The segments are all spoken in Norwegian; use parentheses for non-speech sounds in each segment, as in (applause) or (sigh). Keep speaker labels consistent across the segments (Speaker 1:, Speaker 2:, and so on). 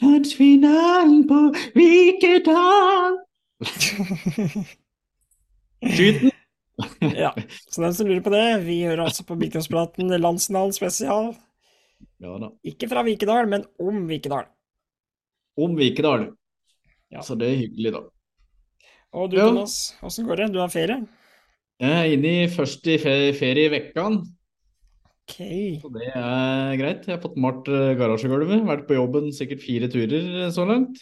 Speaker 1: Landsfinalen på Vikedal! Skyt den!
Speaker 2: Ja, så den som lurer på det, vi hører altså på Vikingpraten landsfinalen spesial.
Speaker 1: Ja da.
Speaker 2: Ikke fra Vikedal, men om Vikedal.
Speaker 1: Om Vikedal.
Speaker 2: Ja.
Speaker 1: Så det er hyggelig, da.
Speaker 2: Og du,
Speaker 1: Ja.
Speaker 2: Thomas, åssen går det? Du har ferie?
Speaker 1: Jeg er inne i første i vekkene.
Speaker 2: Ok.
Speaker 1: så det er greit. Jeg har fått malt eh, garasjegulvet. Vært på jobben sikkert fire turer eh, så langt.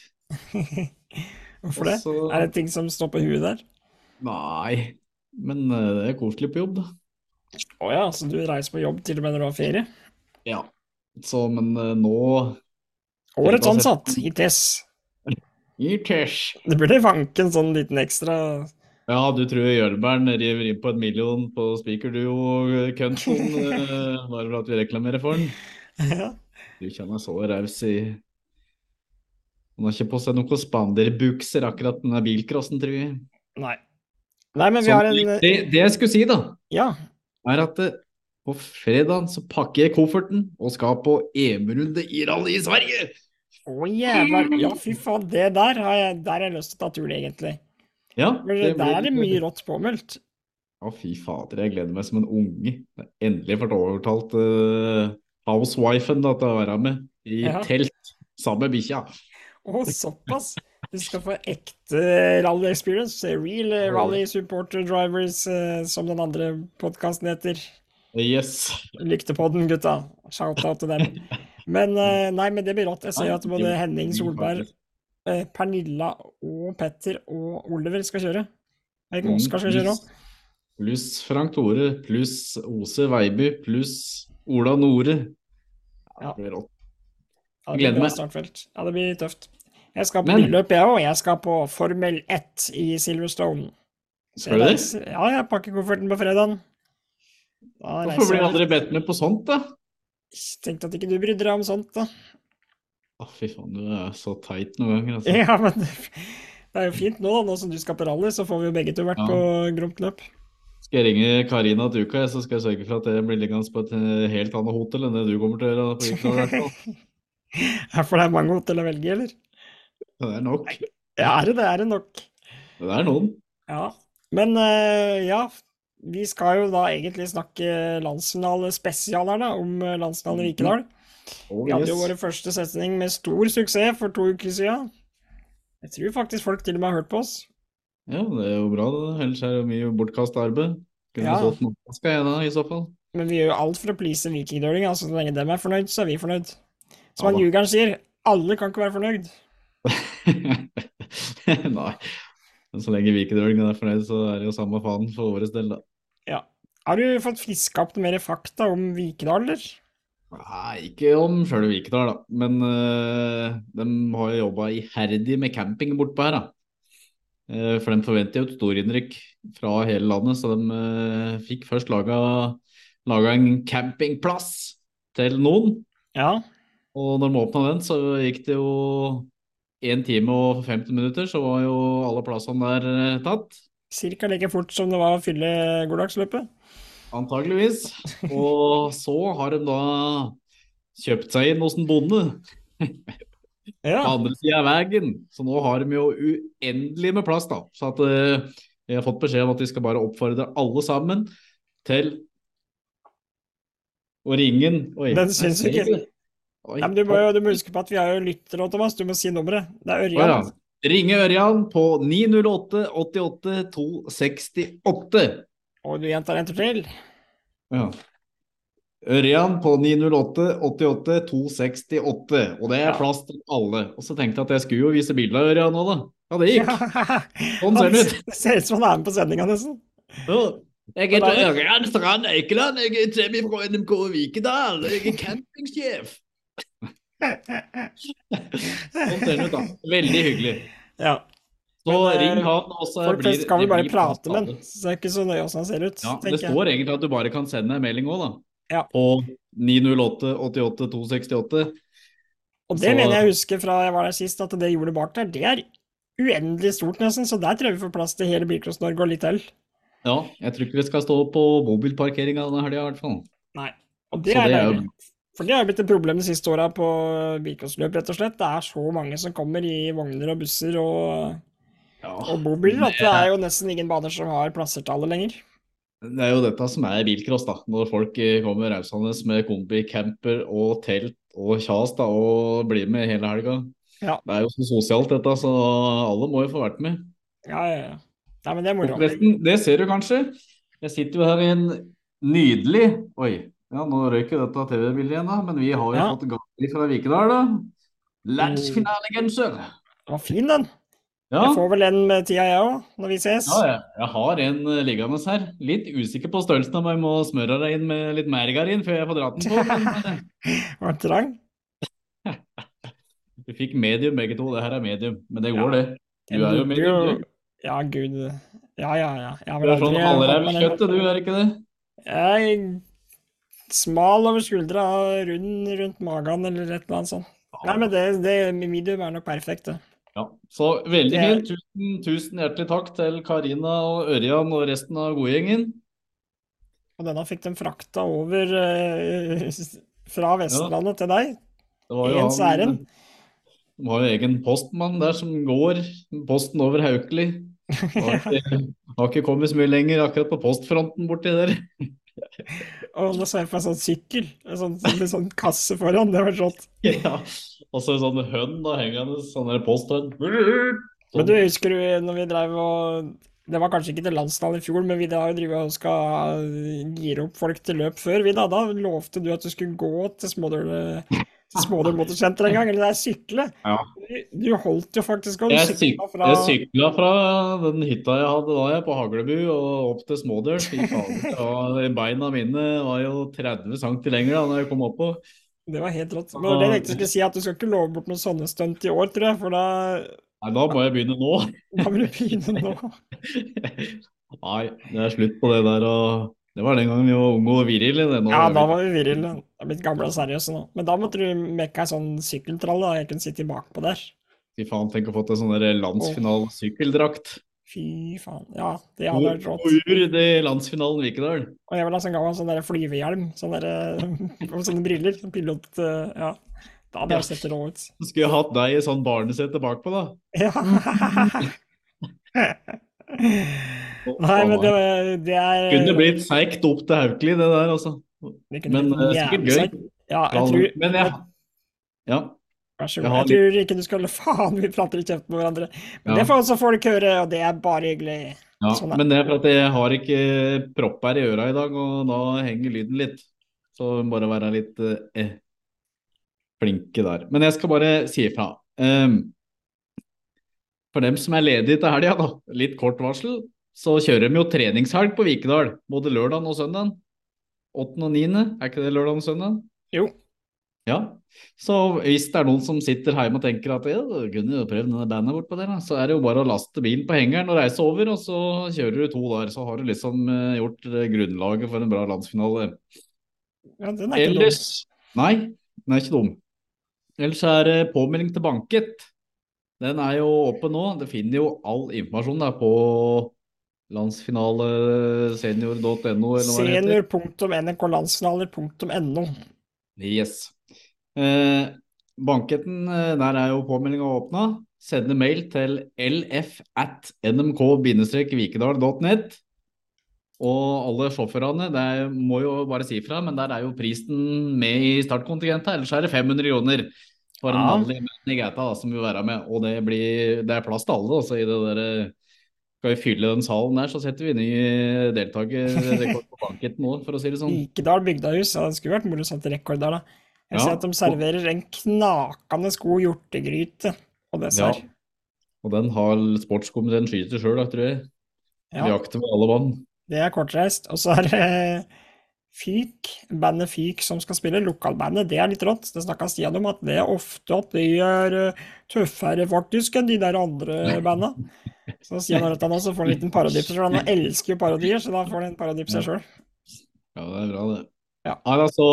Speaker 1: (laughs)
Speaker 2: Hvorfor det?
Speaker 1: Og
Speaker 2: Er det ting som står på huet der?
Speaker 1: Nei, men eh, det er koselig på jobb, da.
Speaker 2: Å ja, så du reiser på jobb til og med når du har ferie?
Speaker 1: Ja. Så, men nå
Speaker 2: Årets ansatt i TESS. Det burde vanke en sånn liten ekstra
Speaker 1: Ja, du tror Jølbern river inn på et million på Speakerduo og Kønton (laughs) eh, bare for at vi reklamerer for den?
Speaker 2: ja.
Speaker 1: Du kjenner så raus i Han har ikke på seg noen spanderbukser akkurat denne bilcrossen, tror jeg.
Speaker 2: Nei. Nei, men vi har en
Speaker 1: det, det jeg skulle si, da,
Speaker 2: Ja.
Speaker 1: er at eh, på fredag så pakker jeg kofferten og skal på EM-runde i rally i Sverige!
Speaker 2: Å jævla Ja, fy faen, det der har jeg, der har jeg lyst til å ta turen, egentlig.
Speaker 1: Ja, det
Speaker 2: der er det mye rått påmeldt.
Speaker 1: Å, fy fader, jeg gleder meg som en unge. Jeg Endelig fått overtalt uh, housewifen da, til å være med i
Speaker 2: Ja.
Speaker 1: telt sammen med bikkja.
Speaker 2: Å, såpass! Du skal få ekte rally experience. Real eh, rally supporter drivers, uh, som den andre podkasten heter.
Speaker 1: Yes.
Speaker 2: Lyktepodden, gutta. Shout-out til dem. (laughs) Men uh, nei, men det blir rått. Jeg ser at både Henning Solberg, Pernilla og Petter og Oliver skal kjøre. Vet ikke Oskar skal kjøre òg.
Speaker 1: Pluss Frank Tore, pluss Ose Veiby, pluss Ola Nore.
Speaker 2: Ja.
Speaker 1: Det blir rått.
Speaker 2: Ja,
Speaker 1: Gleder meg.
Speaker 2: Ja, det blir tøft. Jeg skal på billøp, jeg òg. Jeg skal på Formel 1 i Silverstone.
Speaker 1: Skal du det?
Speaker 2: Ja, jeg pakker kofferten på fredagen. Da
Speaker 1: Hvorfor blir aldri bedt med på sånt, da?
Speaker 2: Tenkte at ikke du brydde deg om sånt, da.
Speaker 1: Å, fy faen, du er så teit noen ganger, altså.
Speaker 2: Ja, men det det er jo fint nå, da. Nå som du skal på rally, så får vi jo begge to vært
Speaker 1: Ja.
Speaker 2: på gromt løp.
Speaker 1: Skal jeg ringe Karina til uka, så skal jeg sørge for at jeg blir liggende på et eh, helt annet hotell enn det du kommer til å gjøre. på. (laughs)
Speaker 2: Ja, for det er mange hotell å velge, eller?
Speaker 1: Det er nok.
Speaker 2: Ja, er det det? Er det nok?
Speaker 1: Det er noen.
Speaker 2: Ja. Men eh, ja, vi skal jo da egentlig snakke landsfinale spesial her, da, om eh, landsfinalen i Vikedal.
Speaker 1: Oh,
Speaker 2: Vi hadde jo vår første setning med stor suksess for to uker siden. Jeg tror faktisk folk til og med har hørt på oss.
Speaker 1: Ja, det er jo bra, det. Ellers er det mye bortkasta arbeid. Kunne
Speaker 2: Ja.
Speaker 1: solgt skal jeg da, i så fall.
Speaker 2: Men vi gjør jo alt for å please vikingdøling. Altså, så lenge dem er fornøyd, så er vi fornøyd. Som han ljugeren sier, alle kan ikke være fornøyd. (laughs)
Speaker 1: Nei. Men så lenge vikingdølingen er fornøyd, så er det jo samme faen for vår del, da.
Speaker 2: Ja. Har du fått friska opp mer fakta om Vikedal, eller?
Speaker 1: Nei, ikke om sjøle Vikedal, da. Men øh, de har jo jobba iherdig med camping bortpå her, da. Eh, for de forventer jo et storinnrykk fra hele landet, så de øh, fikk først laga, laga en campingplass til noen.
Speaker 2: Ja.
Speaker 1: Og når de åpna den, så gikk det jo én time og 50 minutter, så var jo alle plassene der eh, tatt.
Speaker 2: Cirka like fort som det var å fylle Goldagsløpet.
Speaker 1: Antageligvis. Og så har de da kjøpt seg inn hos en bonde
Speaker 2: Ja.
Speaker 1: på andre sida av veien. Så nå har de jo uendelig med plass, da. Så at vi jeg har fått beskjed om at de skal bare oppfordre alle sammen til å ringe den.
Speaker 2: Den syns
Speaker 1: jeg
Speaker 2: ikke.
Speaker 1: Oi,
Speaker 2: Ja, men du må jo du må huske på at vi har jo lyttere Thomas. Du må si nummeret. Det er Ørjan.
Speaker 1: ja. Ringe Ørjan på 908 88 268.
Speaker 2: Og du gjentar en tur til.
Speaker 1: Ja. Ørjan på 908 88 268. Og det er plass til alle. Og så tenkte jeg at jeg skulle jo vise bilde av Ørjan nå, da. Ja, det gikk. (laughs) Sånn ser det ut.
Speaker 2: Det ser ut som han er med på sendinga, nesten.
Speaker 1: Ja. Jeg heter Ørjan Strand Eikeland. Jeg er Temi fra NMK Vikedal. Jeg er campingsjef. (laughs) Sånn ser det ut, da. Veldig hyggelig.
Speaker 2: Ja.
Speaker 1: Så
Speaker 2: Men, eh,
Speaker 1: ring han, og så
Speaker 2: Folk
Speaker 1: blir
Speaker 2: flest kan vel bare prate med han, så det er ikke så nøye åssen han ser ut.
Speaker 1: Ja, det står egentlig at du bare kan sende en melding òg, da.
Speaker 2: Ja.
Speaker 1: På 908 88 268.
Speaker 2: Og det
Speaker 1: så-
Speaker 2: mener jeg husker fra jeg var der sist, at det hjulet bak der, det er uendelig stort nesten, så der tror jeg vi får plass til hele Bilcross-Norge og litt til.
Speaker 1: Ja, jeg tror ikke vi skal stå på mobilparkeringa denne helga, i hvert fall.
Speaker 2: Nei. Og det er
Speaker 1: det er jo.
Speaker 2: For det har blitt et problem de siste åra på bilcrossløp, rett og slett. Det er så mange som kommer i vogner og busser og,
Speaker 1: Ja,
Speaker 2: og bobil, at det er jo nesten ingen baner som har plasser til alle lenger.
Speaker 1: Det er jo dette som er bilcross, da. Når folk eh, kommer rausende med kombi, camper og telt og kjas da, og blir med hele helga.
Speaker 2: Ja.
Speaker 1: Det er jo så sosialt dette, så alle må jo få vært med.
Speaker 2: Ja, ja, ja. Nei, men det er moro.
Speaker 1: det ser du kanskje. Jeg sitter jo her i en nydelig Oi, ja, nå røyk jo dette TV-bildet igjen, da. Men vi har jo
Speaker 2: Ja.
Speaker 1: fått gave fra Vikedal, da. Landsfinalegenser.
Speaker 2: Den var fin, den.
Speaker 1: Ja.
Speaker 2: Jeg får vel en med tida, jeg òg, når vi ses.
Speaker 1: Ja, jeg, jeg har en uh, liggende her. Litt usikker på størrelsen, om jeg må smøre deg inn med litt mergarin før jeg får dratt den på. (laughs)
Speaker 2: Var den trang? (laughs)
Speaker 1: du fikk medium begge to. Det her er medium, men det går, det. Du er jo medium. du.
Speaker 2: Ja, gud. Ja, ja, ja. Jeg
Speaker 1: Du er sånn
Speaker 2: meg
Speaker 1: kjøttet, du, er ikke det?
Speaker 2: Jeg er smal over skuldra, rund rundt magen eller et eller annet sånt. Nei, men det, det medium er nok perfekt, det.
Speaker 1: Ja, så veldig fint. Tusen, tusen hjertelig takk til Karina og Ørjan og resten av godgjengen.
Speaker 2: Og denne fikk de frakta over eh, fra Vestlandet til deg.
Speaker 1: Det var jo
Speaker 2: Ens ærend.
Speaker 1: De har jo egen postmann der som går posten over Haukeli. Har ikke, har ikke kommet så mye lenger akkurat på postfronten borti der.
Speaker 2: Og nå ser jeg på en sånn sykkel, sånn, med sånn kasse foran. Det var rått. (laughs)
Speaker 1: Ja. Og så en sånn hønn da hengende, sånn der posthønn.
Speaker 2: Men du husker du når vi drev og Det var kanskje ikke til landsdalen i fjor, men vi har jo drivet og skal gire opp folk til løp før. Vi da, da lovte du at du skulle gå til Smådøl til motorsenter en gang, eller det er sykle.
Speaker 1: Ja.
Speaker 2: Du, du holdt jo faktisk og
Speaker 1: Jeg,
Speaker 2: sykla fra
Speaker 1: jeg sykla fra den hytta jeg hadde da jeg på Haglebu og opp til Smådøl. Beina mine var jo 30 cm lenger da når jeg kom opp på.
Speaker 2: Det var helt rått. Men det jeg tenkte skulle si, at du skal ikke love bort noen sånne stunt i år, tror jeg, for da,
Speaker 1: Nei, da må jeg begynne nå.
Speaker 2: da må du begynne nå. (laughs)
Speaker 1: Nei, det er slutt på det der. og Det var den gangen vi var unge og virile.
Speaker 2: Ja, da var vi virile. Jeg er blitt gamle og seriøse nå. Men da måtte du mekke ei sånn sykkeltralle, da. Jeg kunne sitte bakpå der.
Speaker 1: Fy faen, tenk å få til sånn landsfinale-sykkeldrakt.
Speaker 2: Fy faen. Ja, det hadde vært rått.
Speaker 1: Hvor det landsfinalen Vikedal.
Speaker 2: Og jeg vil ha sånn gammel sånn der flyvehjelm. Sånn der, (laughs) og sånne briller. Sånn pilot... eh, Ja. Da hadde jeg sett rå ut.
Speaker 1: Så skulle jeg hatt deg i sånn barnesete bakpå, da.
Speaker 2: Ja. (laughs) Nei, men det, det er
Speaker 1: Kunne blitt seigt opp til Haukeli, det der, altså. men,
Speaker 2: det
Speaker 1: er sikkert gøy.
Speaker 2: Ja, jeg tror
Speaker 1: Men jeg Ja.
Speaker 2: Vær så god. Jeg tror ikke du skal holde faen, vi prater i kjeften på hverandre. Men
Speaker 1: Ja.
Speaker 2: det får også folk høre, og det er bare hyggelig.
Speaker 1: Ja,
Speaker 2: Sånn
Speaker 1: men det er for at jeg har ikke propp her i øra i dag, og da henger lyden litt. Så bare være litt eh, flinke der. Men jeg skal bare si ifra. Um, for dem som er ledige til helga, da, litt kort varsel, så kjører de jo treningshelg på Vikedal. Både lørdag og søndag. 8. og 9. Er ikke det lørdag og søndag?
Speaker 2: Jo.
Speaker 1: Ja. Så hvis det er noen som sitter hjemme og tenker at ja, du kunne jo prøvd denne bandet bortpå der, så er det jo bare å laste bilen på hengeren og reise over, og så kjører du to der. Så har du liksom eh, gjort eh, grunnlaget for en bra landsfinale.
Speaker 2: Ja, den er ikke dum.
Speaker 1: Nei, den er ikke dum. Ellers er det påmelding til banket. Den er jo oppe nå. Det finner jo all informasjon der på landsfinalesenior.no.
Speaker 2: Senior.nrklandsfinaler.no.
Speaker 1: Yes. Eh, banketten, eh, der er jo påmeldinga åpna. Sende mail til lf at nmk-vikedal.net. Og alle sjåførene, det må jo bare si fra, men der er jo prisen med i startkontingentet. Ellers er det 500 kroner for en
Speaker 2: Ja.
Speaker 1: vanlig mann i gata da, som vil være med. Og det, blir, det er plass til alle. Altså, i det der, eh, skal vi fylle den salen der, så setter vi ny deltakerrekord på banketten nå, for å si det sånn.
Speaker 2: Vikedal bygdahus. Ja, det skulle vært sette rekord der, da. Jeg
Speaker 1: Ja.
Speaker 2: ser at de serverer en knakende god hjortegryte og
Speaker 1: Ja. Og den har sportskomiteen skyter sjøl, tror jeg.
Speaker 2: Ja.
Speaker 1: De jakter med alle vann.
Speaker 2: Det er kortreist. Og så er det Fyk, bandet Fyk som skal spille. Lokalbandet, det er litt rått. Det snakka Stian om, at det er ofte at de er eh, tøffere faktisk enn de der andre banda. Så Stian har dette nå, så får han en liten parodi på Han elsker jo parodier, så da får han en parodi seg sjøl.
Speaker 1: Ja, det er bra, det.
Speaker 2: Ja.
Speaker 1: ja, så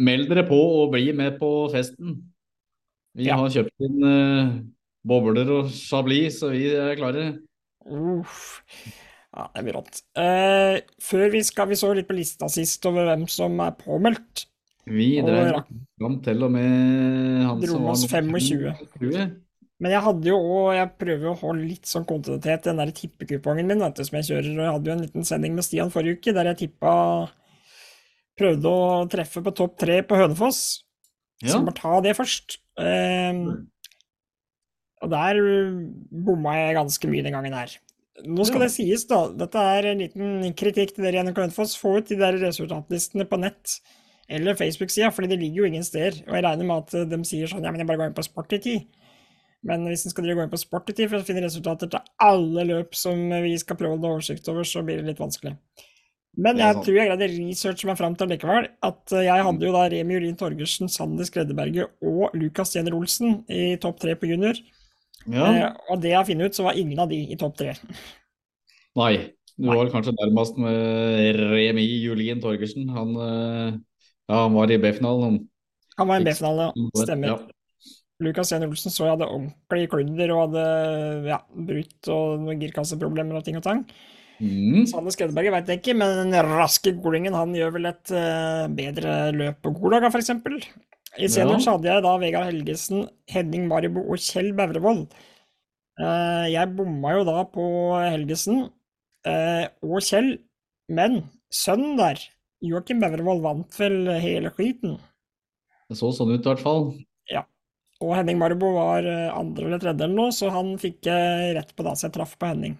Speaker 1: meld dere på og bli med på festen. Vi
Speaker 2: Ja.
Speaker 1: har kjøpt inn uh, bobler og chablis, så vi er klare.
Speaker 2: Uff. Ja, det blir rått. Uh, før vi skal Vi så litt på lista sist over hvem som er påmeldt.
Speaker 1: Vi drev fram til og med han som var
Speaker 2: oss 25.
Speaker 1: 25.
Speaker 2: Men jeg hadde jo òg Jeg prøver å holde litt sånn kontinuitet i den der tippekupongen min vet du, som jeg kjører. Og jeg hadde jo en liten sending med Stian forrige uke der jeg tippa Prøvde å treffe på topp tre på Hønefoss. Så må ta det først. Ehm, og der bomma jeg ganske mye den gangen her. Nå skal
Speaker 1: Ja.
Speaker 2: det sies, da. Dette er en liten kritikk til dere i NRK Hønefoss. Få ut de der resultatlistene på nett eller Facebook-sida, fordi det ligger jo ingen steder. Og jeg regner med at de sier sånn ja, men jeg bare går inn på Sport i tid. Men hvis en skal gå inn på Sport i tid for å finne resultater til alle løp som vi skal prøve å holde oversikt over, så blir det litt vanskelig. Men jeg tror jeg greide researche meg fram til likevel at eh, jeg hadde jo da Remi Julin Torgersen, Sander Skreddeberget og Lukas Jenner Olsen i topp tre på junior.
Speaker 1: ja.
Speaker 2: Eh, og det jeg finner ut, så var ingen av de i topp tre.
Speaker 1: Nei. Du var kanskje nærmest med Remi Julien Torgersen. Han, eh, ja, han var i B-finalen. han.
Speaker 2: Var
Speaker 1: i
Speaker 2: B-finalen, ja. Stemmer.
Speaker 1: Ja.
Speaker 2: Lukas Jenner Olsen så jeg hadde ordentlig klunder og hadde ja, brutt og noen girkasseproblemer og ting og tang.
Speaker 1: Mm.
Speaker 2: Sanne Skreddeberget veit jeg ikke, men den raske golingen han gjør vel et uh, bedre løp på Golaga, f.eks. I senior
Speaker 1: Ja.
Speaker 2: hadde jeg da Vegard Helgesen, Henning Maribo og Kjell Bevrevold. Uh, jeg bomma jo da på Helgesen uh, og Kjell, men sønnen der, Joakim Bevrevold, vant vel hele skiten.
Speaker 1: Det så sånn ut i hvert fall. Ja.
Speaker 2: Og Henning Maribo var eh, andre eller tredje eller noe, så han fikk eh, rett på da, så jeg traff på Henning.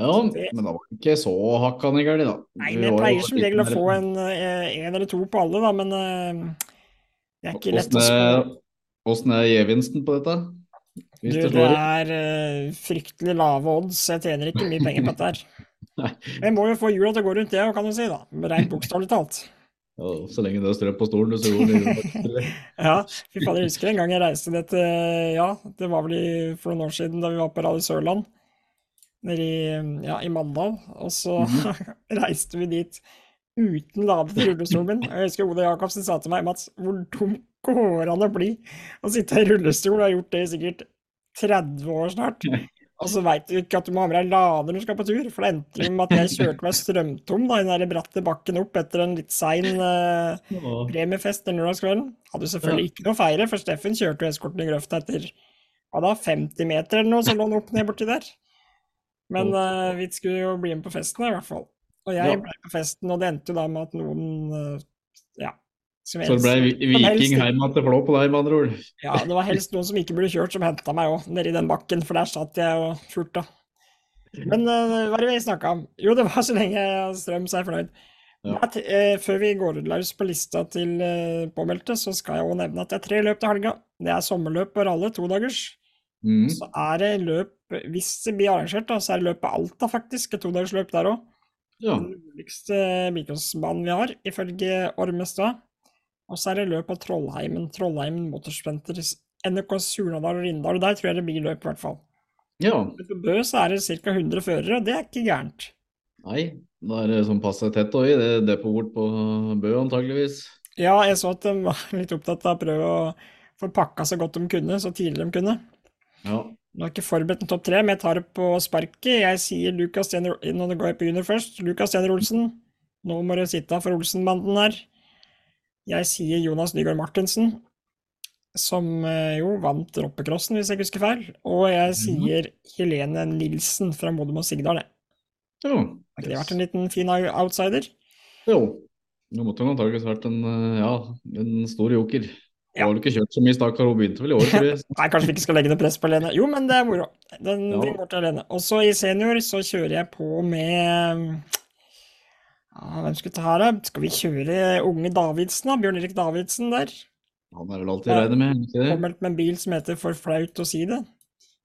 Speaker 1: Ja, men da var det ikke så hakkande gærent, da.
Speaker 2: Nei,
Speaker 1: Vi
Speaker 2: pleier som regel å få en, eh, en eller to på alle, da, men eh, det er ikke lett å spå.
Speaker 1: Åssen er gevinsten på dette? Hvis
Speaker 2: Du, det er uh, fryktelig lave odds. Jeg tjener ikke mye penger på dette her. (laughs) Jeg må jo få hjula til å gå rundt, det kan du si, da. Rent bokstavelig talt.
Speaker 1: Ja, så lenge det er strøm på stolen, så går det jo. (laughs)
Speaker 2: Ja, fy fader, jeg husker en gang jeg reiste ned til Ja, det var vel for noen år siden da vi var på Rally Sørland. Nede i, ja, i Mandal. Og så (laughs) reiste vi dit uten lade til rullestolen min. Jeg husker Oda Jacobsen sa til meg, Mats, hvor dum går det an å bli å sitte i rullestol? Og har gjort det i sikkert 30 år snart. Og så veit du ikke at du må ha med deg lader når du skal på tur. For det endte med at jeg kjørte meg strømtom da, i den der bratte bakken opp etter en litt sein eh, premiefest den lørdagskvelden. Hadde selvfølgelig ikke noe å feire, for Steffen kjørte jo eskorten i grøfta etter hva da, 50 meter eller noe, så lå han opp ned borti der. Men uh, vi skulle jo bli med på festen i hvert fall. Og jeg
Speaker 1: Ja.
Speaker 2: ble på festen, og det endte jo da med at noen uh, ja, som
Speaker 1: Så det ble Viking
Speaker 2: helst
Speaker 1: hjem til Flå på deg, med andre ord.
Speaker 2: Ja, det var helst noen som ikke burde kjørt, som henta meg òg, nedi den bakken, for der satt jeg og furta. Men uh, hva er det vi snakka om? Jo, det var så lenge strøm, så er fornøyd.
Speaker 1: Ja.
Speaker 2: Er eh, før vi går løs på lista til eh, påmeldte, så skal jeg òg nevne at det er tre løp til helga. Det er sommerløp og ralle, todagers.
Speaker 1: Mm.
Speaker 2: Så er det løp, hvis det blir arrangert, da, så er det løp på Alta, faktisk. Et todagersløp der òg.
Speaker 1: Ja.
Speaker 2: Den nordligste bilcrossbanen vi har, ifølge Ormestad. Og så er det løp på Trollheimen. Trollheimen Motorsprinter. NRK Surnadal og Rindal. Og der tror jeg det blir løp, i hvert fall.
Speaker 1: ja.
Speaker 2: På Bø så er det ca. 100 førere, og det er ikke gærent.
Speaker 1: Nei, da er det sånn passe tett òg i det depotet bort på Bø, antageligvis.
Speaker 2: Ja, jeg så at de (laughs) var litt opptatt av å prøve å få pakka så godt de kunne, så tidlig de kunne.
Speaker 1: Ja.
Speaker 2: Nå har jeg ikke forberedt en topp tre, men jeg tar det på sparket. Jeg sier Lukas Jenner Nå går på junior først. Lukas Jenner Olsen. Nå må du sitte for Olsen-banden her. Jeg sier Jonas Nygaard Martinsen, som eh, jo vant Roppecrossen, hvis jeg ikke husker feil. Og jeg sier Helene Nilsen fra Modum og Sigdal. jeg.
Speaker 1: Jo.
Speaker 2: Har ikke det vært en liten fin outsider?
Speaker 1: jo. Nå måtte hun antakeligvis vært en, eh, ja, en stor joker.
Speaker 2: Ja.
Speaker 1: har vel ikke kjørt så mye, stakkar. Hun begynte vel i år. (laughs)
Speaker 2: Nei, kanskje vi ikke skal legge noe press på Lene. Jo, men det er moro. Den,
Speaker 1: Ja.
Speaker 2: den går til Lene. Og så i senior så kjører jeg på med ja, Hvem skal vi ta her, da? Skal vi kjøre unge Davidsen, da? Bjørn Erik Davidsen der.
Speaker 1: Han er vel alltid regnet med, er han ikke det?
Speaker 2: Påmeldt med en bil som heter For flaut å si det.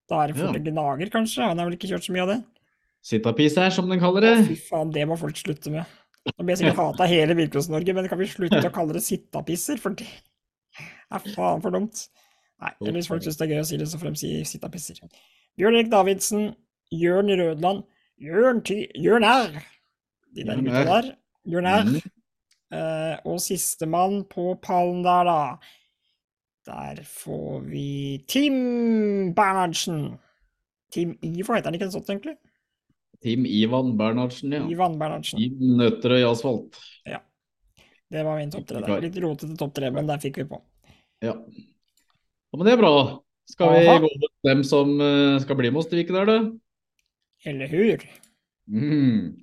Speaker 2: Da er det for
Speaker 1: Ja.
Speaker 2: Gnager, kanskje? Han har vel ikke kjørt så mye av det?
Speaker 1: Sittapis her, som den kaller det.
Speaker 2: Fy faen, det må folk slutte med. Nå blir jeg sikkert (laughs) hata hele Bilcross-Norge, men kan vi slutte å kalle det sittapisser? For det er faen for dumt. Nei, eller hvis folk syns det er gøy å si det, så får de si pisser. Bjørn Erik Davidsen, Jørn Rødland, Jørn, Ty Jørn R. De der gutta der. Jørn R.
Speaker 1: Mm.
Speaker 2: Uh, og sistemann på pallen der, da. Der får vi Tim Bernhardsen. Team Ivo heter han ikke sånn, egentlig?
Speaker 1: Team Ivan Bernhardsen, ja.
Speaker 2: Ivan Bernhardsen.
Speaker 1: I Nøtterøy asfalt.
Speaker 2: Det Det var min topp tre. der. Litt rotete topp tre, men der fikk vi på.
Speaker 1: Ja. ja. Men det er bra. Skal vi
Speaker 2: Aha.
Speaker 1: gå over til dem som eh, skal bli med oss til Viken Vikedal, da?
Speaker 2: Eller hur?
Speaker 1: Mm.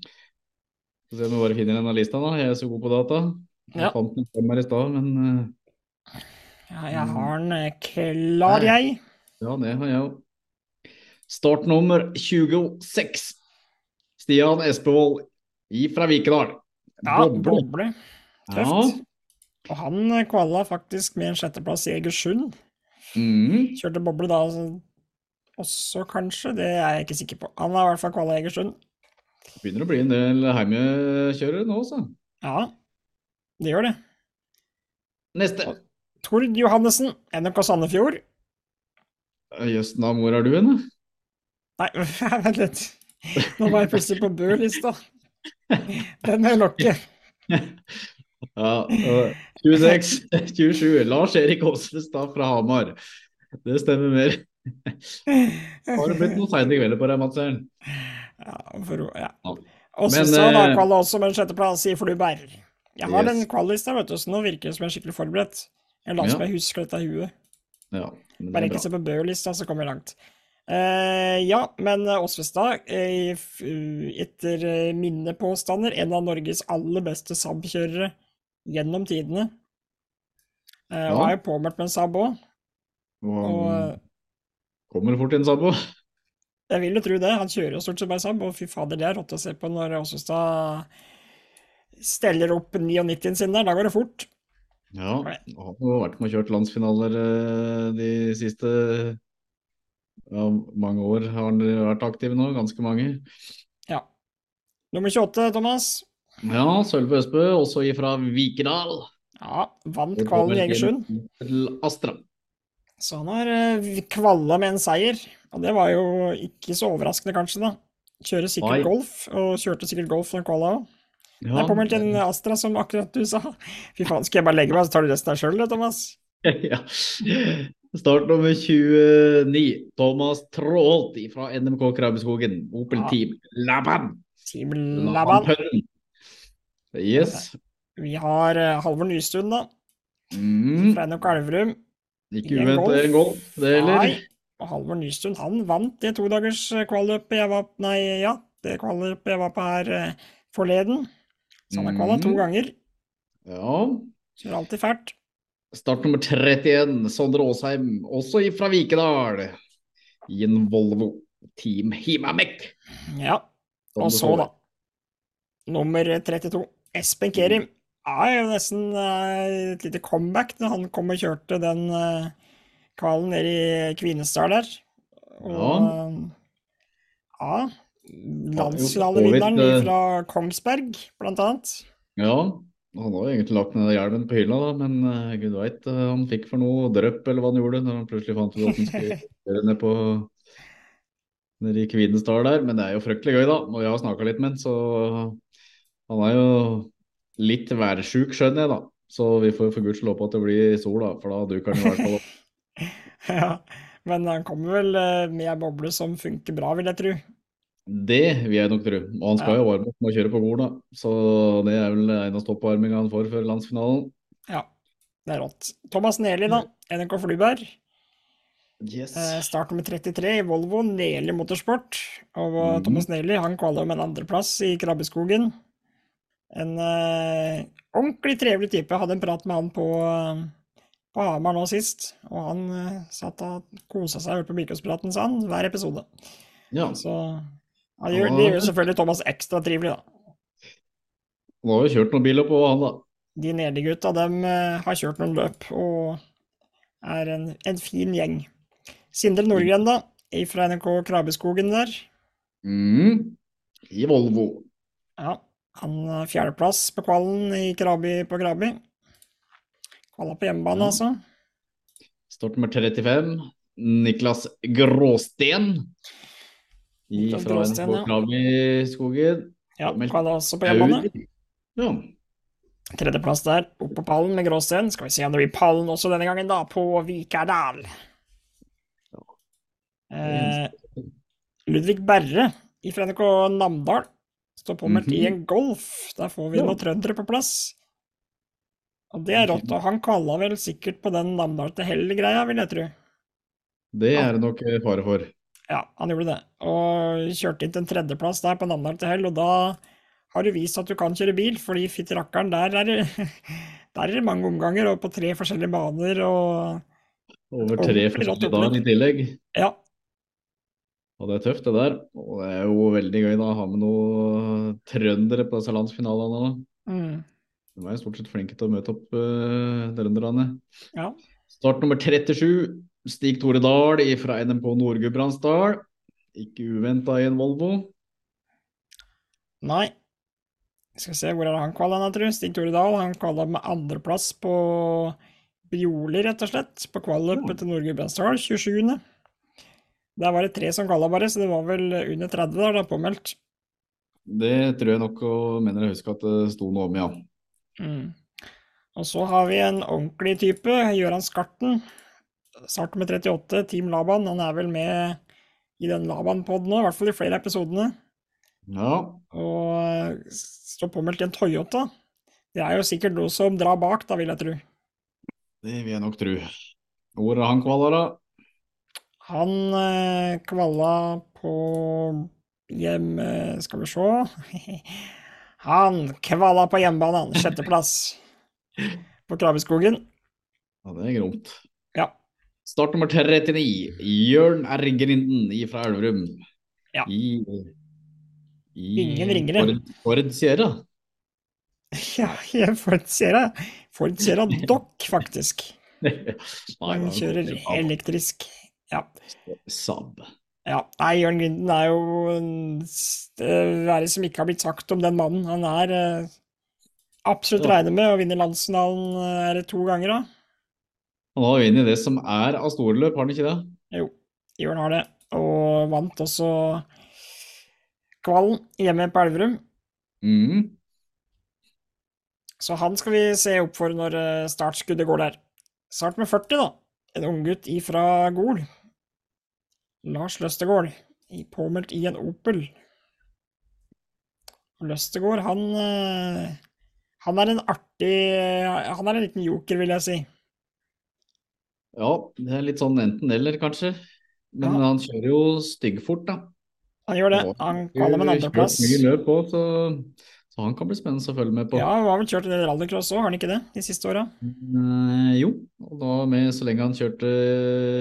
Speaker 1: Få se om vi bare finner denne lista, da. Jeg er så god på data. Jeg
Speaker 2: Ja.
Speaker 1: fant den frem her i stad, men eh,
Speaker 2: Ja, jeg har den eh, klar, jeg.
Speaker 1: ja, det har jeg òg. Startnummer 26. Stian Espevold fra Vikedal.
Speaker 2: Ja,
Speaker 1: Boble.
Speaker 2: Tøft. Og han eh, kvala faktisk med en sjetteplass i Egersund.
Speaker 1: Mm.
Speaker 2: Kjørte boble da altså, også, kanskje. Det er jeg ikke sikker på. Han har i hvert fall kvala i Egersund.
Speaker 1: Begynner å bli en del heimekjørere nå, så.
Speaker 2: Ja, det gjør det.
Speaker 1: Neste.
Speaker 2: Tord Johannessen, NRK Sandefjord.
Speaker 1: Jøss da, hvor er du hen? da?
Speaker 2: Nei, (laughs) vent litt. Nå var jeg plutselig på Bø-lista. (laughs) Den er jeg lokke. (laughs)
Speaker 1: Ja, øh, 26, 27. Lars Erik Åsvestad fra Hamar. Det stemmer mer. Har det blitt noen seine kvelder på deg, Mats Ern?
Speaker 2: Ja, for, ja.
Speaker 1: Åsvestad
Speaker 2: Og så sa da
Speaker 1: eh,
Speaker 2: også med en sjetteplass i Flubær. Jeg har
Speaker 1: Yes.
Speaker 2: den kvallista, vet du, så nå virker det som jeg er skikkelig forberedt. Jeg
Speaker 1: Ja.
Speaker 2: som jeg husker dette i huet.
Speaker 1: Ja, det
Speaker 2: Bare ikke se på Bø-lista, så kommer jeg langt. Uh, ja, men Åsvestad, eh, uh, etter eh, mine påstander, en av Norges aller beste Saab-kjørere gjennom tidene. Eh, Og
Speaker 1: Ja.
Speaker 2: er jo påmeldt med en Saab òg.
Speaker 1: Og
Speaker 2: Og
Speaker 1: han
Speaker 2: eh,
Speaker 1: kommer fort i inn, òg.
Speaker 2: jeg vil jo tro det. Han kjører jo stort sett bare Saab, og fy fader, det er rått å se på når Åsestad steller opp 99-en sin der. Da går det fort.
Speaker 1: Ja, han har vært med og kjørt landsfinaler eh, de siste ja, mange år. Har han vært aktiv nå? Ganske mange.
Speaker 2: Ja. Nummer 28, Thomas.
Speaker 1: Ja, Sølve Østbø, også ifra Vikedal.
Speaker 2: Ja, vant kvalen i Egersund.
Speaker 1: Astra.
Speaker 2: Så han har uh, kvalla med en seier, og det var jo ikke så overraskende, kanskje, da. Kjører sikkert
Speaker 1: Oi.
Speaker 2: golf, og kjørte sikkert golf når kvala òg.
Speaker 1: Ja,
Speaker 2: er til en Astra, som akkurat du sa. Fy faen, skal jeg bare legge meg, så tar du resten der sjøl, Thomas? (laughs)
Speaker 1: ja. Start nummer 29. Thomas Traalt fra NMK Krabbeskogen. Opel
Speaker 2: Ja.
Speaker 1: Team Laban.
Speaker 2: Team Laban.
Speaker 1: Laban. Yes.
Speaker 2: Vi har eh, Halvor Nystuen, da.
Speaker 1: Mm.
Speaker 2: Fra NOK Elverum.
Speaker 1: Ikke
Speaker 2: En
Speaker 1: uventet en golf, det heller.
Speaker 2: Nei. Og Halvor Nystuen, han vant det todagers eh, kvalløpet jeg var Nei, ja, det kvalløpet jeg var på her eh, forleden. Så han har kvala to
Speaker 1: Mhm.
Speaker 2: ganger.
Speaker 1: Ja.
Speaker 2: Kjører alltid fælt.
Speaker 1: Start nummer 31, Sondre Aasheim, også fra Vikedal. I en Volvo Team Himamek.
Speaker 2: Ja. Og så, da. Nummer 32. Espen Kerim. er jo nesten eh, et lite comeback da han kom og kjørte den uh, kvalen ned i Kvinesdal der. Og ja. ja. Landsfinalevinneren
Speaker 1: eh,
Speaker 2: fra Kongsberg, blant annet.
Speaker 1: Ja, han har jo egentlig lagt ned hjelmen på hylla, da, men uh, gud veit han fikk for noe drøpp eller hva han gjorde når han plutselig fant ut at han skulle kjøre ned på nede i Kvinesdal der. Men det er jo fryktelig gøy, da. Og jeg har snakka litt med han, så han er jo litt værsjuk, skjønner jeg, da. Så vi får for guds lov på at det blir sol, da, for da duker han i hvert fall opp. (laughs)
Speaker 2: Ja, men han kommer vel eh, med ei boble som funker bra, vil jeg tro.
Speaker 1: Det vil jeg nok tro. Og han skal
Speaker 2: Ja.
Speaker 1: jo varme opp med å kjøre på Gol, da. Så det er vel eneste oppvarminga han får før landsfinalen.
Speaker 2: Ja, det er rått. Thomas Neli, da. NRK Flyberg.
Speaker 1: Yes.
Speaker 2: Eh, Start nummer 33 i Volvo, Neli Motorsport. Og Thomas
Speaker 1: mm.
Speaker 2: Thomas Neli han kvaler med en andreplass i Krabbeskogen. En eh, ordentlig trivelig type. Hadde en prat med han på, på Hamar nå sist. Og han eh, satt og kosa seg og hørte på Bilkåspraten, sa han, hver episode.
Speaker 1: Ja,
Speaker 2: Så han gjør, det gjør selvfølgelig Thomas ekstra trivelig, da.
Speaker 1: han har jo kjørt noen biler på han, da.
Speaker 2: De Neli-gutta, dem eh, har kjørt noen løp og er en, en fin gjeng. Sindre Nordgren, da, fra NRK Krabbeskogen der.
Speaker 1: Mm. I Volvo.
Speaker 2: Ja, han har fjerdeplass på kvalen i Krabi på Krabi. Kvala på hjemmebane,
Speaker 1: Ja.
Speaker 2: altså.
Speaker 1: Start nummer 35. Niklas Gråsten. I
Speaker 2: Niklas
Speaker 1: fra
Speaker 2: Gråsten,
Speaker 1: NRK
Speaker 2: ja.
Speaker 1: Krabi-skogen.
Speaker 2: Ja, kvala også på hjemmebane.
Speaker 1: Ja.
Speaker 2: Tredjeplass der, opp på pallen med Gråsten. Skal vi se om det blir pallen også denne gangen, da, på Vikerdal. Eh, Ludvig Berre fra NRK Namdal står påmeldt i
Speaker 1: Mhm.
Speaker 2: en Golf. Der får vi
Speaker 1: Ja.
Speaker 2: noen trøndere på plass. Og det er rått. Og han kalla vel sikkert på den Namdal til Hell-greia, vil jeg tro.
Speaker 1: Det er det nok fare for.
Speaker 2: Ja, han gjorde det. Og kjørte inn til en tredjeplass der på Namdal til Hell, og da har du vist at du kan kjøre bil, fordi fytti rakkeren, der er det (laughs) der er det mange omganger, og på tre forskjellige baner og
Speaker 1: Over tre forskjellige dager i tillegg.
Speaker 2: Ja.
Speaker 1: Og det er tøft, det der. Og det er jo veldig gøy da å ha med noen trøndere på disse landsfinalene.
Speaker 2: Mm.
Speaker 1: De er jo stort sett flinke til å møte opp uh, trønderne.
Speaker 2: Ja.
Speaker 1: Start nummer 37, Stig Tore Dahl fra NMK Nord-Gudbrandsdal. Ikke uventa i en Volvo.
Speaker 2: Nei, skal se, hvor er det han kvala, tror jeg? Stig Tore Dahl. Han kvala med andreplass på Bjoli, rett og slett. På kvalløpet til Nord-Gudbrandsdal, 27. Der var det tre som kalla bare, så det var vel under 30 der, da, påmeldt.
Speaker 1: Det tror jeg nok, og mener jeg husker at det sto noe om, ja.
Speaker 2: Mm. Og så har vi en ordentlig type, Gøran Skarten. Start med 38, Team Laban. Han er vel med i den Laban-poden nå, i hvert fall i flere episodene.
Speaker 1: Ja.
Speaker 2: Og står påmeldt i en Toyota. Det er jo sikkert noe som drar bak, da, vil jeg tro.
Speaker 1: Det vil jeg nok tro. Hvor er han kvala, da?
Speaker 2: Han eh, kvalla på hjem... Skal vi se (laughs) Han kvalla på hjemmebane, han. Sjetteplass. (laughs) på Krabbeskogen.
Speaker 1: Ja, det er gromt.
Speaker 2: Ja.
Speaker 1: Start nummer 39. Jørn R. Grinden fra Elverum.
Speaker 2: Ja.
Speaker 1: I i
Speaker 2: Ingen ringere.
Speaker 1: Ford, Ford Sierra. (laughs)
Speaker 2: Ja, Ford Sierra. Ford Sierra Dock, faktisk. Han kjører elektrisk. Ja.
Speaker 1: Saab.
Speaker 2: Ja, nei, Jørn Grinden er jo er det som ikke har blitt sagt om den mannen? Han er eh, absolutt regnet med å vinne landsfinalen er det to ganger, da.
Speaker 1: Han har vunnet det som er av storløp, har han ikke det?
Speaker 2: Jo, Jørn har det. Og vant også Kvalen hjemme på Elverum.
Speaker 1: Mm.
Speaker 2: Så han skal vi se opp for når startskuddet går der. Start med 40, da. En unggutt ifra Gol. Lars Løstegård, påmeldt i en Opel. Løstegård, han Han er en artig Han er en liten joker, vil jeg si.
Speaker 1: Ja, det er litt sånn enten-eller, kanskje. Men ja. han kjører jo styggfort, da.
Speaker 2: Han gjør det. Han kaller med en andreplass.
Speaker 1: Så, så, han kan bli spennende å følge med på.
Speaker 2: Ja, han har vel kjørt en del rallycross òg, har han ikke det, de siste åra?
Speaker 1: Mm, jo, og da med så lenge han kjørte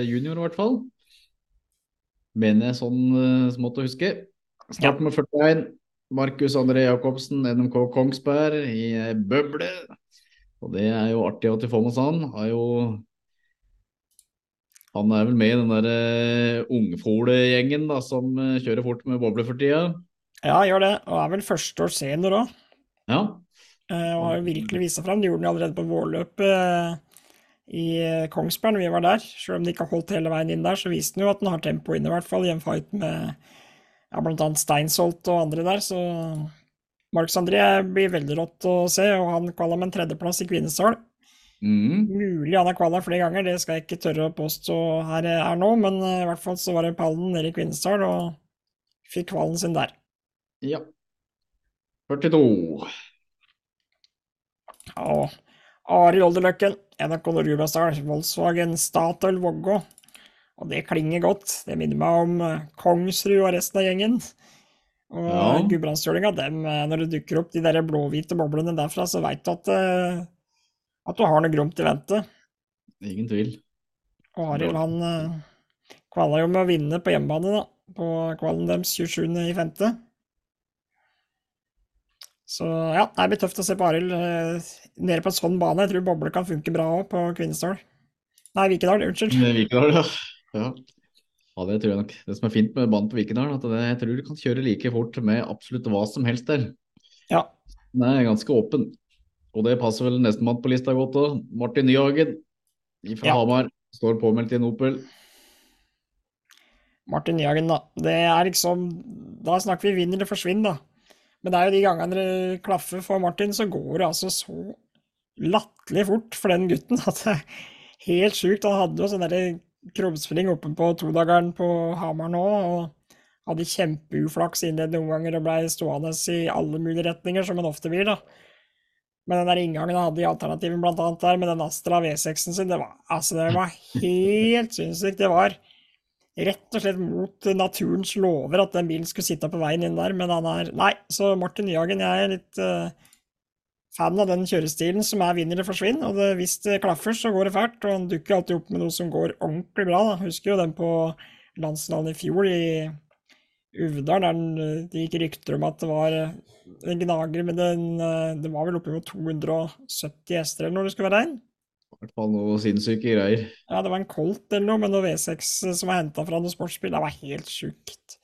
Speaker 1: junior, i hvert fall. Mener jeg sånn smått å huske. Start med 41. Markus André Jacobsen, NMK Kongsberg i bøble. Og det er jo artig at de får med seg han. Har jo han er vel med i den der uh, ungfolegjengen som uh, kjører fort med boble for tida?
Speaker 2: Ja, gjør det. Og er vel førsteårs senior òg.
Speaker 1: Ja.
Speaker 2: Uh, og har virkelig vist seg fram. Det gjorde han allerede på vårløpet i Kongsberg når vi var der. Selv om de ikke har holdt hele veien inn der, så viste den jo at den har tempo inne, i hvert fall. I en fight med ja, annet Steinsolt og andre der. Så Marks André blir veldig rått å se, og han kvala med en tredjeplass i Kvinesdal.
Speaker 1: Mm.
Speaker 2: Mulig han har kvala flere ganger, det skal jeg ikke tørre å påstå her er nå, men i hvert fall så var det pallen nede i Kvinesdal og fikk kvalen sin der.
Speaker 1: Ja. 42.
Speaker 2: Og Arild Olderløkken, NRK Nord-Gudbrandsdal, Volkswagen Statoil Vågå. Og det klinger godt. Det minner meg om Kongsrud og resten av gjengen. Og
Speaker 1: Ja.
Speaker 2: Gudbrandsdølinga, når det dukker opp de der blåhvite boblene derfra, så veit du at eh, at du har noe gromt i vente.
Speaker 1: Ingen tvil.
Speaker 2: Og Arild han kvala jo med å vinne på hjemmebane, da. På kvalen deres 27.5. Så ja, det blir tøft å se på Arild uh, nede på en sånn bane. Jeg tror boble kan funke bra òg på Kvinesdal. Nei, Vikedal, unnskyld.
Speaker 1: Vikedal, ja. ja. Ja, det tror jeg nok. Det som er fint med banen på Vikedal, at det, jeg tror du kan kjøre like fort med absolutt hva som helst der.
Speaker 2: Ja.
Speaker 1: Den er ganske åpen. Og det passer vel nestemann på lista godt òg. Martin Nyhagen fra
Speaker 2: Ja.
Speaker 1: Hamar står påmeldt i en Opel.
Speaker 2: Martin Nyhagen, da. Det er liksom Da snakker vi vinn eller forsvinn, da. Men det er jo de gangene det klaffer for Martin, så går det altså så latterlig fort for den gutten at det er helt sjukt. Han hadde jo sånn krumspring oppe på todageren på Hamar nå, og hadde kjempeuflaks innledende omganger og blei stående i alle mulige retninger, som han ofte blir, da. Men den der inngangen han hadde i alternativen, blant annet der, med den Astra V6-en sin, det var, altså, det var (laughs) helt sinnssykt. Det var rett og slett mot naturens lover at den bilen skulle sitte på veien inn der, men han er Nei, så Martin Nyhagen, jeg er litt uh, fan av den kjørestilen som er vinn eller forsvinn, og det, hvis det klaffer, så går det fælt, og han dukker alltid opp med noe som går ordentlig bra, da. Husker jo den på landslandet i fjor, i Uvdal, der det gikk rykter om at det var eh, en gnager men den eh, Det var vel oppimot 270 hester eller når det skulle være inn?
Speaker 1: I hvert fall noe sinnssyke greier.
Speaker 2: Ja, det var en Colt eller noe men noe V6 som var henta fra noe sportsbil. Det var helt sjukt.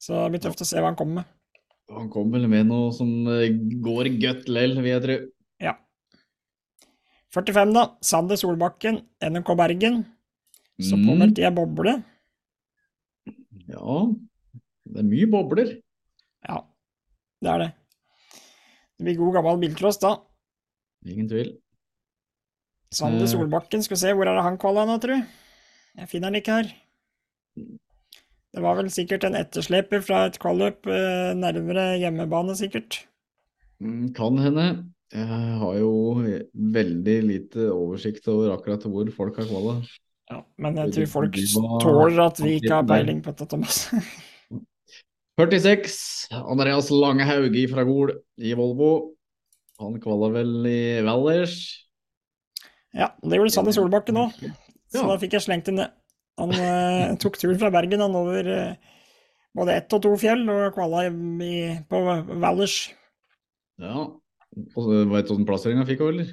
Speaker 2: Så det blir tøft å se hva han kommer med.
Speaker 1: Han kommer vel med noe som eh, går godt lell, vil jeg tro.
Speaker 2: Ja. 45, da. Sander Solbakken, NMK Bergen. Så
Speaker 1: Mm.
Speaker 2: påmeldt i ei boble.
Speaker 1: Ja, det er mye bobler.
Speaker 2: Ja, det er det. Det blir god gammel bilcross, da.
Speaker 1: Ingen tvil.
Speaker 2: Sander. Solbakken, skal vi se, hvor er det han kvala nå, tru? Jeg finner han ikke her. Det var vel sikkert en ettersleper fra et kvalløp eh, nærmere hjemmebane, sikkert.
Speaker 1: Mm, Kan hende. Jeg har jo veldig lite oversikt over akkurat hvor folk har kvala.
Speaker 2: Ja, men jeg tror folk tåler at vi ikke har peiling på dette, Thomas. (laughs)
Speaker 1: 46. Andreas Langehaug fra Gol i Volvo. Han kvala vel i Valdres.
Speaker 2: Ja, det gjorde Sander Solbakken òg, så
Speaker 1: Ja.
Speaker 2: da fikk jeg slengt inn det. Han eh, tok turen fra Bergen han over eh, både ett og to fjell, og kvala i, på Valers.
Speaker 1: Ja. Og Veit du hvilken plassering han fikk, eller?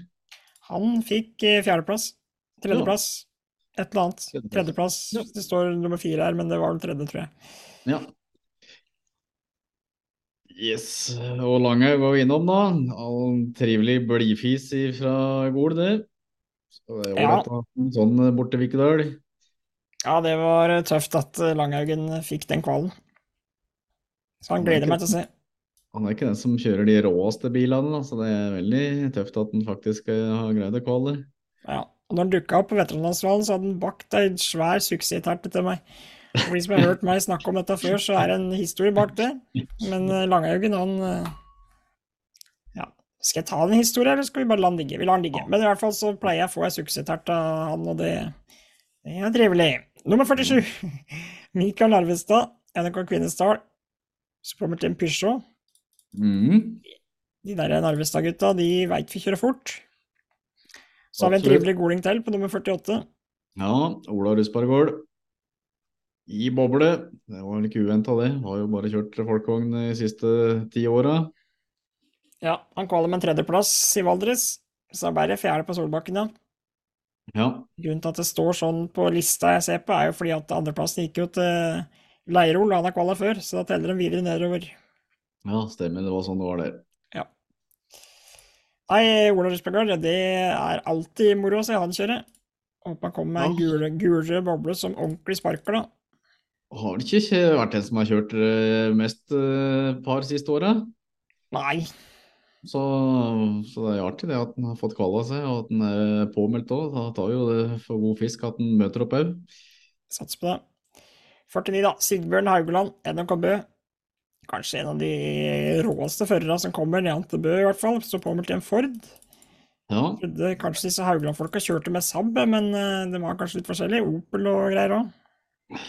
Speaker 2: Han fikk eh, fjerdeplass. Tredjeplass. Et eller annet.
Speaker 1: Tredjeplass. Ja.
Speaker 2: Det står nummer fire her, men det var vel tredje, tror jeg.
Speaker 1: Ja. Yes. Og Langhaug var vi innom, da. Han trivelig blidfis fra Gol, det. Så det er
Speaker 2: Ja.
Speaker 1: ålreit å en sånn borte Vikedal.
Speaker 2: Ja, det var eh, tøft at eh, Langhaugen fikk den kvalen. Så han
Speaker 1: er
Speaker 2: gleder meg til å se.
Speaker 1: Han er ikke den som kjører de råeste bilene, da, så det er veldig tøft at han faktisk eh, har greid å kvale.
Speaker 2: Ja. Og når han dukka opp på veteranlandsfinalen, så hadde han bakt ei svær suksessterte til meg. For de som har hørt meg snakke om dette før, så er det en historie bak det. Men eh, Langhaugen, han eh, skal jeg ta en historie, eller skal vi bare la den ligge? Vi lar den ligge. Men i hvert fall så pleier jeg å få ei suksessterte av han, og det, det er trivelig. Nummer 47. (laughs) Mikael Narvestad, NRK Kvinesdal. Så kommer til en Peugeot.
Speaker 1: Mhm.
Speaker 2: De der Narvestad-gutta, de veit vi kjører fort. Så har vi en trivelig goling til på nummer 48.
Speaker 1: Ja, Ola Ruspargård i boble. Det var vel ikke uventa, det. Har jo bare kjørt folkevogn de siste ti åra.
Speaker 2: Ja, han kvaler med en tredjeplass i Valdres. Så ble det fjerde på Solbakken, ja.
Speaker 1: Ja.
Speaker 2: Grunnen til at det står sånn på lista jeg ser på, er jo fordi at andreplassen gikk jo til Leirol, han har kvala før, så da teller de videre nedover.
Speaker 1: ja, stemmer. Det var sånn det var der.
Speaker 2: Nei, Ola Røsbergard, det er alltid moro å se han kjøre. Håper han kommer med en gul, gule boble som ordentlig sparker, da.
Speaker 1: Har det ikke vært den som har kjørt eh, mest eh, par siste åra?
Speaker 2: Nei,
Speaker 1: Så, så det er artig det at han har fått kvala seg, og at han er påmeldt òg. Da tar jo det for god fisk at han møter opp òg.
Speaker 2: Satser på det. 49, da. Sigbjørn Haugeland, NMK Bø. Kanskje en av de råeste førerne som kommer ned til Bø, i hvert fall. Så påmeldt i en Ford.
Speaker 1: Ja,
Speaker 2: Trodde kanskje disse Haugland-folka kjørte med Saab, men de det var kanskje litt forskjellig. Opel og greier òg.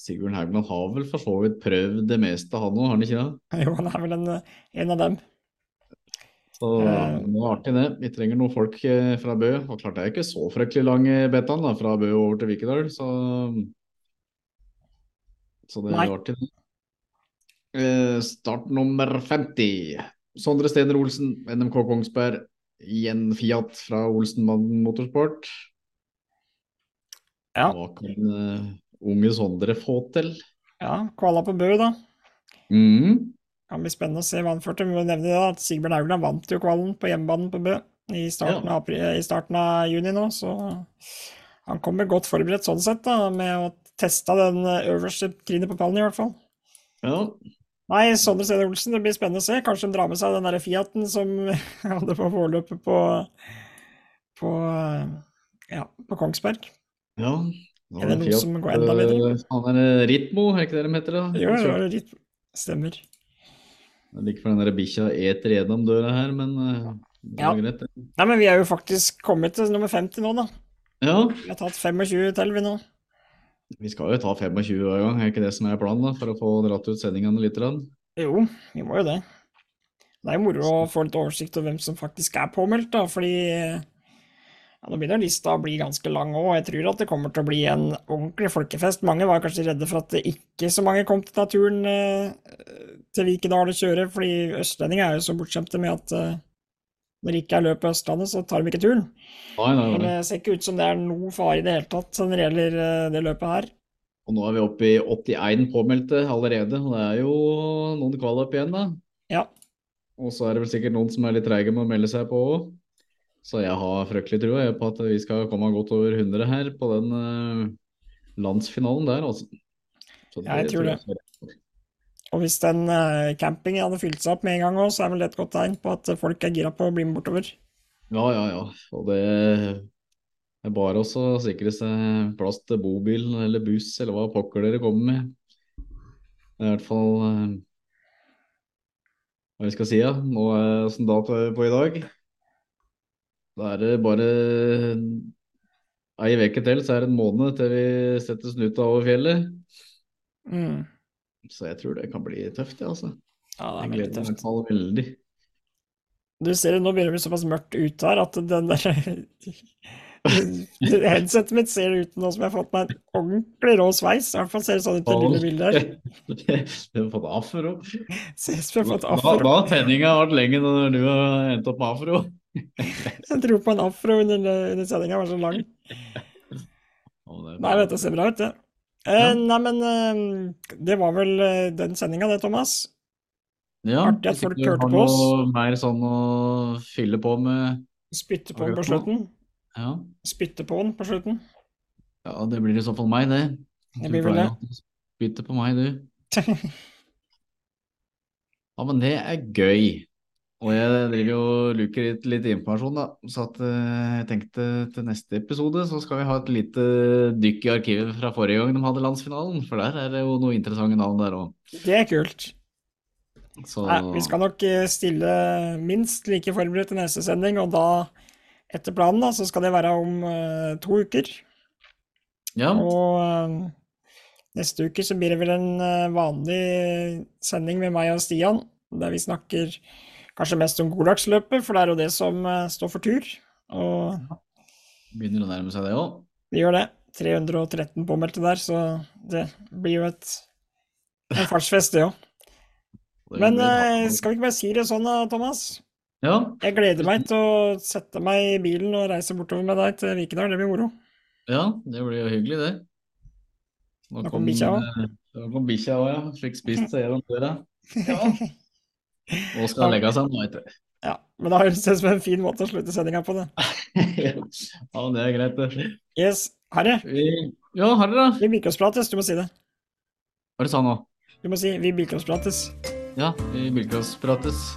Speaker 1: Sigurd Haugland har vel for så vidt prøvd det meste, han òg, har han ikke det? (laughs)
Speaker 2: Jo, han er vel en, en av dem.
Speaker 1: Så det var artig, det. Vi trenger noen folk eh, fra Bø. Og klart det er ikke så fryktelig lang eh, betan da, fra Bø over til Vikedal, så Så det er artig, det. Eh, Start nummer 50. Sondre Stener Olsen, NMK Kongsberg. I en Fiat fra Olsenmannen Motorsport.
Speaker 2: Ja.
Speaker 1: Hva kan uh, unge Sondre få til?
Speaker 2: Ja, kvala på Bø, da.
Speaker 1: Mhm.
Speaker 2: Kan bli spennende å se hva han får til. Vi må nevne da, at Sigbjørn Haugland vant jo kvalen på hjemmebanen på Bø i starten, av, i starten av juni nå, så han kommer godt forberedt sånn sett, da, med å teste den øverste trinnet på pallen, i hvert fall.
Speaker 1: Ja.
Speaker 2: Nei, Sondre Stene Olsen, det blir spennende å se. Kanskje de drar med seg den der Fiaten som (laughs) hadde på forløpet på, på, ja, på Kongsberg.
Speaker 1: ja.
Speaker 2: Er det noe som går enda bedre?
Speaker 1: eh, Han er eh, Ritmo, er ikke det de heter? da?
Speaker 2: Jo, jo, litt Stemmer.
Speaker 1: Det er like for den bikkja eter gjennom døra her, men det Det
Speaker 2: Ja.
Speaker 1: greit.
Speaker 2: Nei, men vi er jo faktisk kommet til nummer 50 nå, da.
Speaker 1: Ja,
Speaker 2: Vi har tatt 25 til, vi nå.
Speaker 1: vi skal jo ta 25 hver gang, er ikke det som er planen, da, for å få dratt ut sendingene litt? Rann.
Speaker 2: Jo, vi må jo det. Det er jo moro å få litt oversikt over hvem som faktisk er påmeldt, da, fordi ja, nå begynner lista å bli ganske lang òg, jeg tror at det kommer til å bli en ordentlig folkefest. Mange var kanskje redde for at det ikke så mange kom til naturen eh, til Vikedal og kjøre, fordi østlendinger er jo så bortskjemte med at uh, når det ikke er løp på Østlandet, så tar de ikke turen.
Speaker 1: Nei, nei, nei.
Speaker 2: det ser ikke ut som det er noe fare i det hele tatt når det gjelder uh, det løpet her.
Speaker 1: Og nå er vi oppe i 81 påmeldte allerede, og det er jo noen kvaløp igjen, da.
Speaker 2: Ja,
Speaker 1: Og så er det vel sikkert noen som er litt treige med å melde seg på òg. Så jeg har fryktelig trua på at vi skal komme godt over 100 her på den eh, landsfinalen der, altså. Så
Speaker 2: Ja, jeg tror det. Og hvis den eh, campingen hadde fylt seg opp med en gang òg, så er vel det et godt tegn på at folk er gira på å bli med bortover.
Speaker 1: Ja, ja, ja. Og det er bare også å sikre seg plass til bobil eller buss eller hva pokker dere kommer med. Det er i hvert fall eh, hva vi skal si, ja. Nå er åssen dato er på i dag? Da er det bare ei uke til, så er det en måned til vi setter snuta over fjellet.
Speaker 2: Mm.
Speaker 1: Så jeg tror det kan bli tøft, det, altså.
Speaker 2: Ja, det er veldig
Speaker 1: gleder meg i
Speaker 2: tøft.
Speaker 1: hvert fall veldig.
Speaker 2: Du ser det, nå begynner det å bli såpass mørkt ute her at den der (laughs) Headsetet mitt ser ut nå som jeg har fått meg en ordentlig rå sveis. I hvert fall ser det sånn ut på lille bildet her. (laughs)
Speaker 1: Du har fått afro.
Speaker 2: Ses jeg har fått
Speaker 1: Da,
Speaker 2: afro.
Speaker 1: da har sendinga vært lenge når du har endt opp med afro. (laughs)
Speaker 2: Jeg tror på en afro under, under sendinga, var så lang.
Speaker 1: Nei, det er
Speaker 2: dette ser bra ut, det. Eh, nei, men eh, det var vel eh, den sendinga, det, Thomas.
Speaker 1: Ja,
Speaker 2: artig at folk hørte på oss.
Speaker 1: noe Mer sånn å fylle på med
Speaker 2: Spytte på den på slutten.
Speaker 1: Ja,
Speaker 2: Spytte på den på slutten.
Speaker 1: ja det blir i så fall meg, det.
Speaker 2: Det blir vel det.
Speaker 1: Spytte på meg, du. (laughs) Ja, men det er gøy. Og jeg driver jo luker litt, litt informasjon, da. Så at, eh, jeg tenkte til neste episode så skal vi ha et lite dykk i arkivet fra forrige gang de hadde landsfinalen. For der er det jo noen interessante navn der òg.
Speaker 2: Det er kult.
Speaker 1: Så
Speaker 2: Nei, vi skal nok eh, stille minst like forberedt til neste sending, og da, etter planen, da, så skal det være om uh, to uker.
Speaker 1: ja.
Speaker 2: Og uh, neste uke så blir det vel en uh, vanlig sending med meg og Stian, der vi snakker kanskje mest om Godaksløpet, for det er jo det som eh, står for tur. Og
Speaker 1: Begynner å nærme seg det òg.
Speaker 2: vi gjør det. 313 påmeldte der, så det blir jo et en fartsfest, det òg. Men eh, skal vi ikke bare si det sånn da, Thomas?
Speaker 1: Ja,
Speaker 2: Jeg gleder meg til å sette meg i bilen og reise bortover med deg til Vikedal. Det blir moro.
Speaker 1: ja, det blir jo hyggelig, det. Nå
Speaker 2: kom bikkja også.
Speaker 1: eh, Nå kom bikkja òg, ja. Fikk spist seg gjennom døra. (laughs) Ja. Og skal legge seg nå, etter.
Speaker 2: Ja, men da høres det ut som en fin måte å slutte sendinga på, det. (laughs)
Speaker 1: ja, det er greit, det.
Speaker 2: Yes, Harry.
Speaker 1: Vi- Ja, Harry, da.
Speaker 2: Vi bilcrossprates. Du må si det.
Speaker 1: Hva er det du sa nå?
Speaker 2: Du må si 'vi bilcrossprates'.
Speaker 1: Ja, vi bilcrossprates.